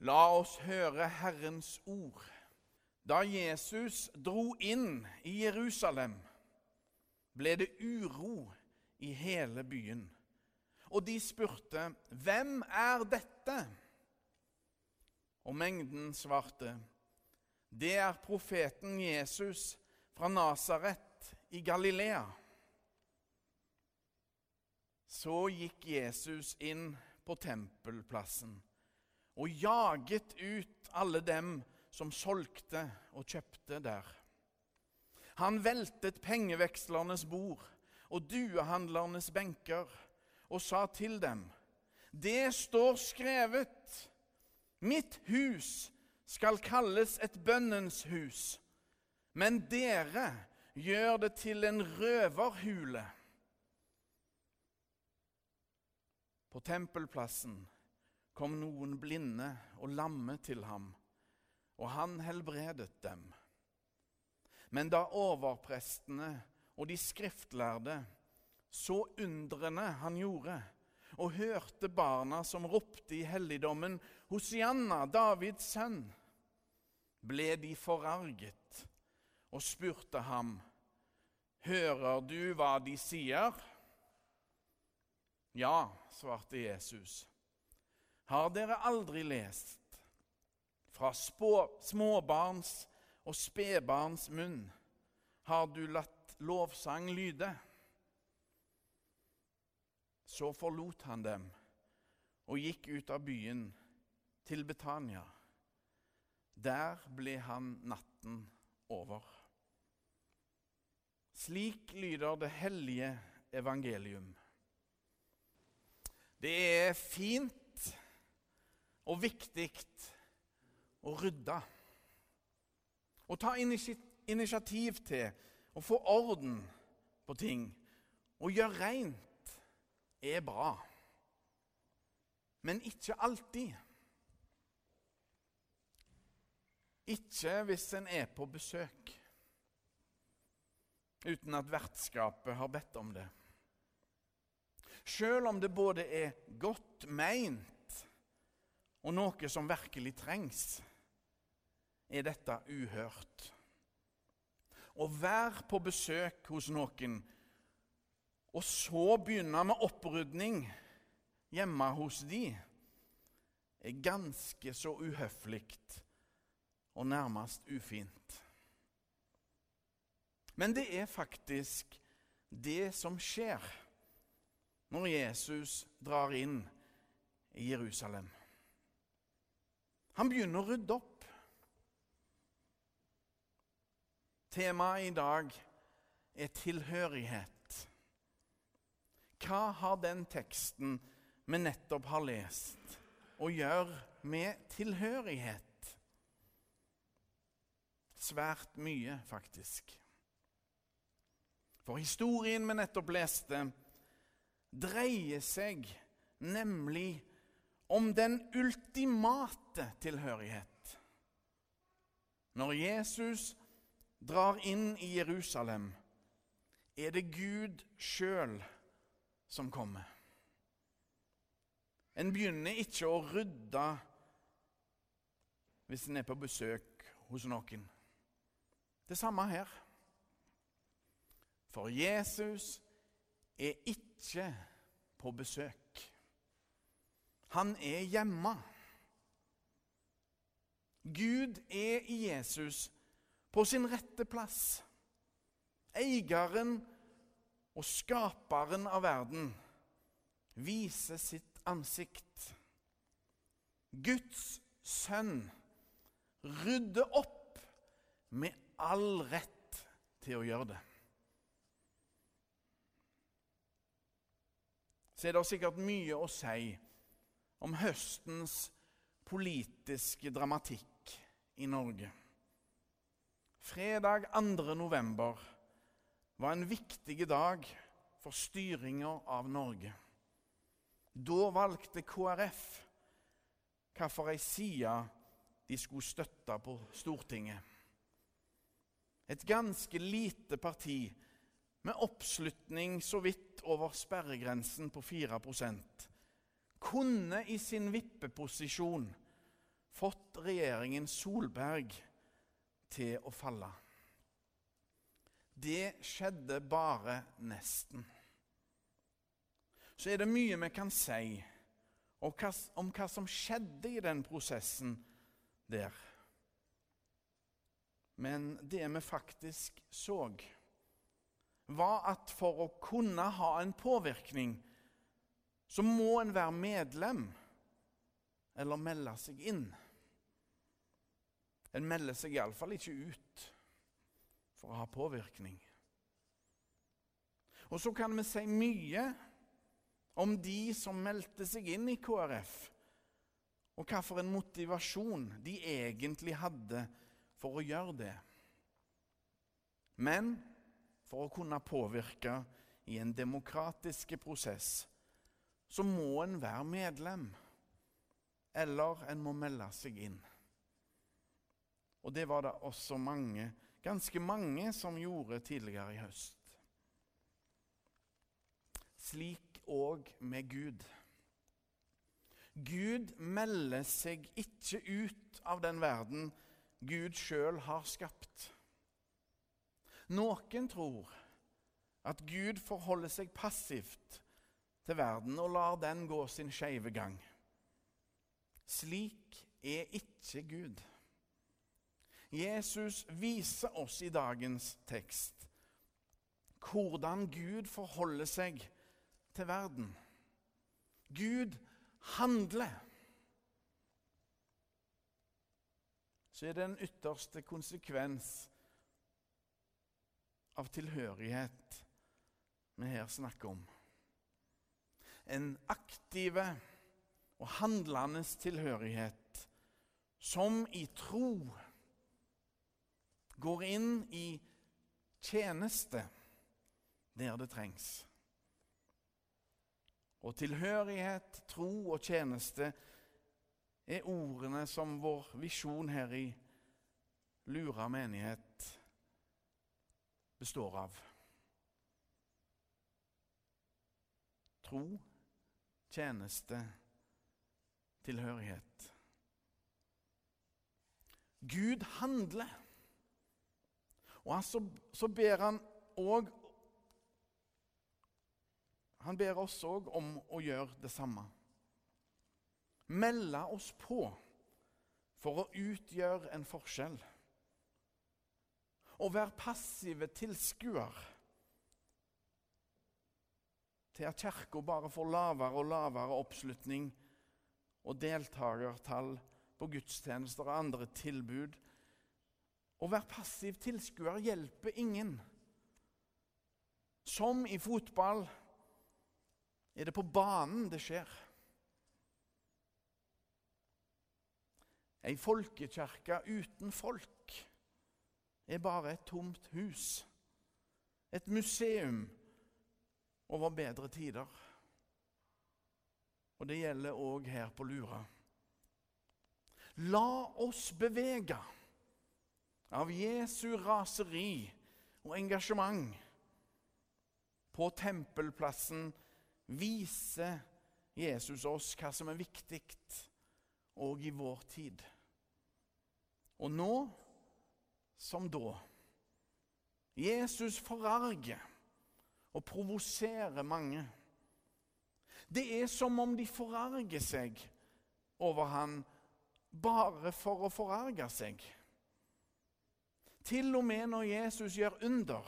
La oss høre Herrens ord. Da Jesus dro inn i Jerusalem, ble det uro i hele byen. Og de spurte, 'Hvem er dette?' Og mengden svarte, 'Det er profeten Jesus fra Nasaret i Galilea.' Så gikk Jesus inn på tempelplassen og jaget ut alle dem som solgte og kjøpte der. Han veltet pengevekslernes bord og duehandlernes benker og sa til dem, Det står skrevet, mitt hus skal kalles et bønnens hus, men dere gjør det til en røverhule. På tempelplassen kom noen blinde og lamme til ham, og han helbredet dem. Men da overprestene og de skriftlærde så undrene han gjorde, og hørte barna som ropte i helligdommen, Hosianna, Davids sønn, ble de forarget og spurte ham, Hører du hva de sier? Ja, svarte Jesus. Har dere aldri lest fra småbarns og spedbarns munn har du latt lovsang lyde? Så forlot han dem og gikk ut av byen til Betania. Der ble han natten over. Slik lyder det hellige evangelium. Det er fint og viktig å rydde. Å ta initiativ til å få orden på ting og gjøre rent er bra. Men ikke alltid. Ikke hvis en er på besøk uten at vertskapet har bedt om det. Selv om det både er godt meint og noe som virkelig trengs, er dette uhørt. Å være på besøk hos noen og så begynne med opprydning hjemme hos de, er ganske så uhøflig og nærmest ufint. Men det er faktisk det som skjer når Jesus drar inn i Jerusalem. Han begynner å rydde opp. Temaet i dag er tilhørighet. Hva har den teksten vi nettopp har lest, å gjøre med tilhørighet? Svært mye, faktisk. For historien vi nettopp leste, dreier seg nemlig om den ultimate tilhørighet. Når Jesus drar inn i Jerusalem, er det Gud sjøl som kommer. En begynner ikke å rydde hvis en er på besøk hos noen. Det samme her. For Jesus er ikke på besøk. Han er hjemme. Gud er i Jesus på sin rette plass. Eieren og skaperen av verden viser sitt ansikt. Guds sønn rydder opp med all rett til å gjøre det. så er det sikkert mye å si om høstens politiske dramatikk i Norge. Fredag 2. november var en viktig dag for styringa av Norge. Da valgte KrF hvilken side de skulle støtte på Stortinget. Et ganske lite parti med oppslutning så vidt over sperregrensen på 4 kunne i sin vippeposisjon fått regjeringen Solberg til å falle. Det skjedde bare nesten. Så er det mye vi kan si om hva, om hva som skjedde i den prosessen der. Men det vi faktisk så, var at for å kunne ha en påvirkning, så må en være medlem eller melde seg inn. En melder seg iallfall ikke ut for å ha påvirkning. Og så kan vi si mye om de som meldte seg inn i KrF, og hvilken motivasjon de egentlig hadde for å gjøre det. Men for å kunne påvirke i en demokratisk prosess, så må en være medlem. Eller en må melde seg inn. Og det var det også mange, ganske mange som gjorde tidligere i høst. Slik òg med Gud. Gud melder seg ikke ut av den verden Gud sjøl har skapt. Noen tror at Gud forholder seg passivt til verden og lar den gå sin skeive gang. Slik er ikke Gud. Jesus viser oss i dagens tekst hvordan Gud forholder seg til verden. Gud handler. Så er det en ytterste konsekvens av tilhørighet vi her snakker om. En aktive og handlende tilhørighet som i tro går inn i tjeneste der det trengs. Og tilhørighet, tro og tjeneste er ordene som vår visjon her i Lura menighet består av. Tro, tjeneste, tilhørighet. Gud handler. Og altså, så ber han òg Han ber oss òg om å gjøre det samme. Melde oss på for å utgjøre en forskjell. Å være passive tilskuer til at Kirka bare får lavere og lavere oppslutning og deltakertall på gudstjenester og andre tilbud å være passiv tilskuer hjelper ingen. Som i fotball er det på banen det skjer. Ei folkekirke uten folk er bare et tomt hus. Et museum over bedre tider. Og det gjelder òg her på Lura. La oss bevege av Jesu raseri og engasjement på tempelplassen viser Jesus oss hva som er viktig òg i vår tid. Og nå som da. Jesus forarger og provoserer mange. Det er som om de forarger seg over han bare for å forarge seg. Til og med når Jesus gjør under,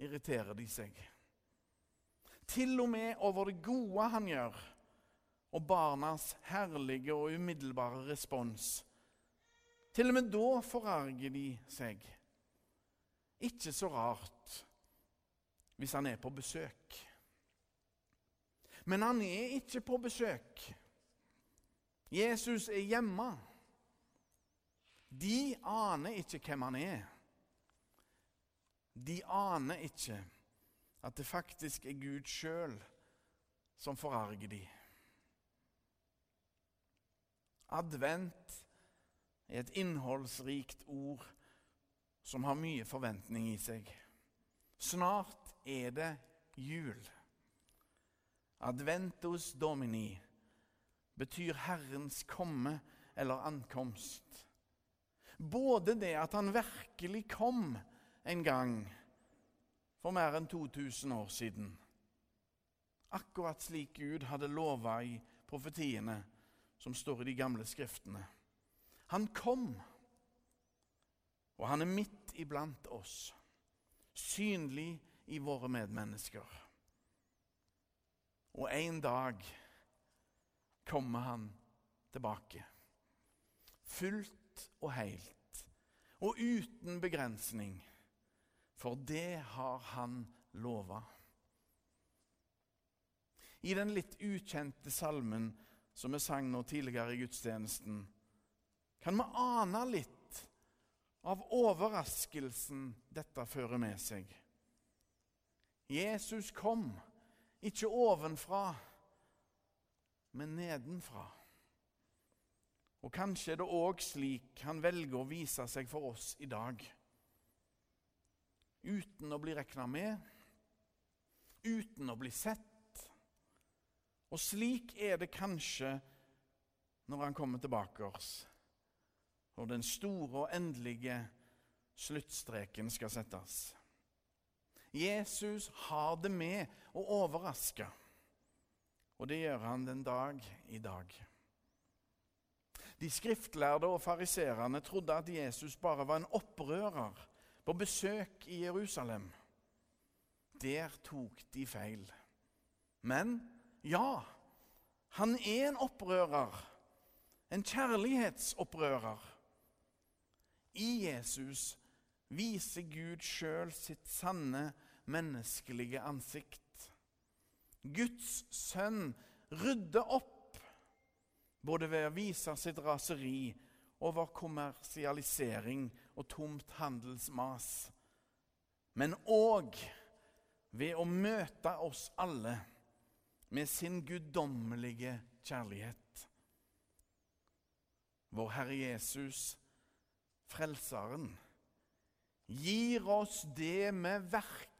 irriterer de seg. Til og med over det gode han gjør, og barnas herlige og umiddelbare respons. Til og med da forarger de seg. Ikke så rart hvis han er på besøk. Men han er ikke på besøk. Jesus er hjemme. De aner ikke hvem han er. De aner ikke at det faktisk er Gud sjøl som forarger de. Advent er et innholdsrikt ord som har mye forventning i seg. Snart er det jul. Adventus domini betyr Herrens komme eller ankomst. Både det at han virkelig kom en gang for mer enn 2000 år siden. Akkurat slik Gud hadde lova i profetiene som står i de gamle skriftene. Han kom, og han er midt iblant oss, synlig i våre medmennesker. Og en dag kommer han tilbake, fullt og helt, og uten begrensning, for det har han lova. I den litt ukjente salmen som vi sang nå tidligere i gudstjenesten, kan vi ane litt av overraskelsen dette fører med seg. Jesus kom ikke ovenfra, men nedenfra. Og kanskje er det òg slik han velger å vise seg for oss i dag. Uten å bli regna med, uten å bli sett og slik er det kanskje når han kommer tilbake oss, når den store og endelige sluttstreken skal settes. Jesus har det med å overraske, og det gjør han den dag i dag. De skriftlærde og fariserene trodde at Jesus bare var en opprører på besøk i Jerusalem. Der tok de feil. Men ja, han er en opprører. En kjærlighetsopprører. I Jesus viser Gud sjøl sitt sanne menneskelige ansikt. Guds sønn rydder opp, både ved å vise sitt raseri over kommersialisering og tomt handelsmas, men òg ved å møte oss alle med sin guddommelige kjærlighet. Vår Herre Jesus, Frelseren, gir oss det vi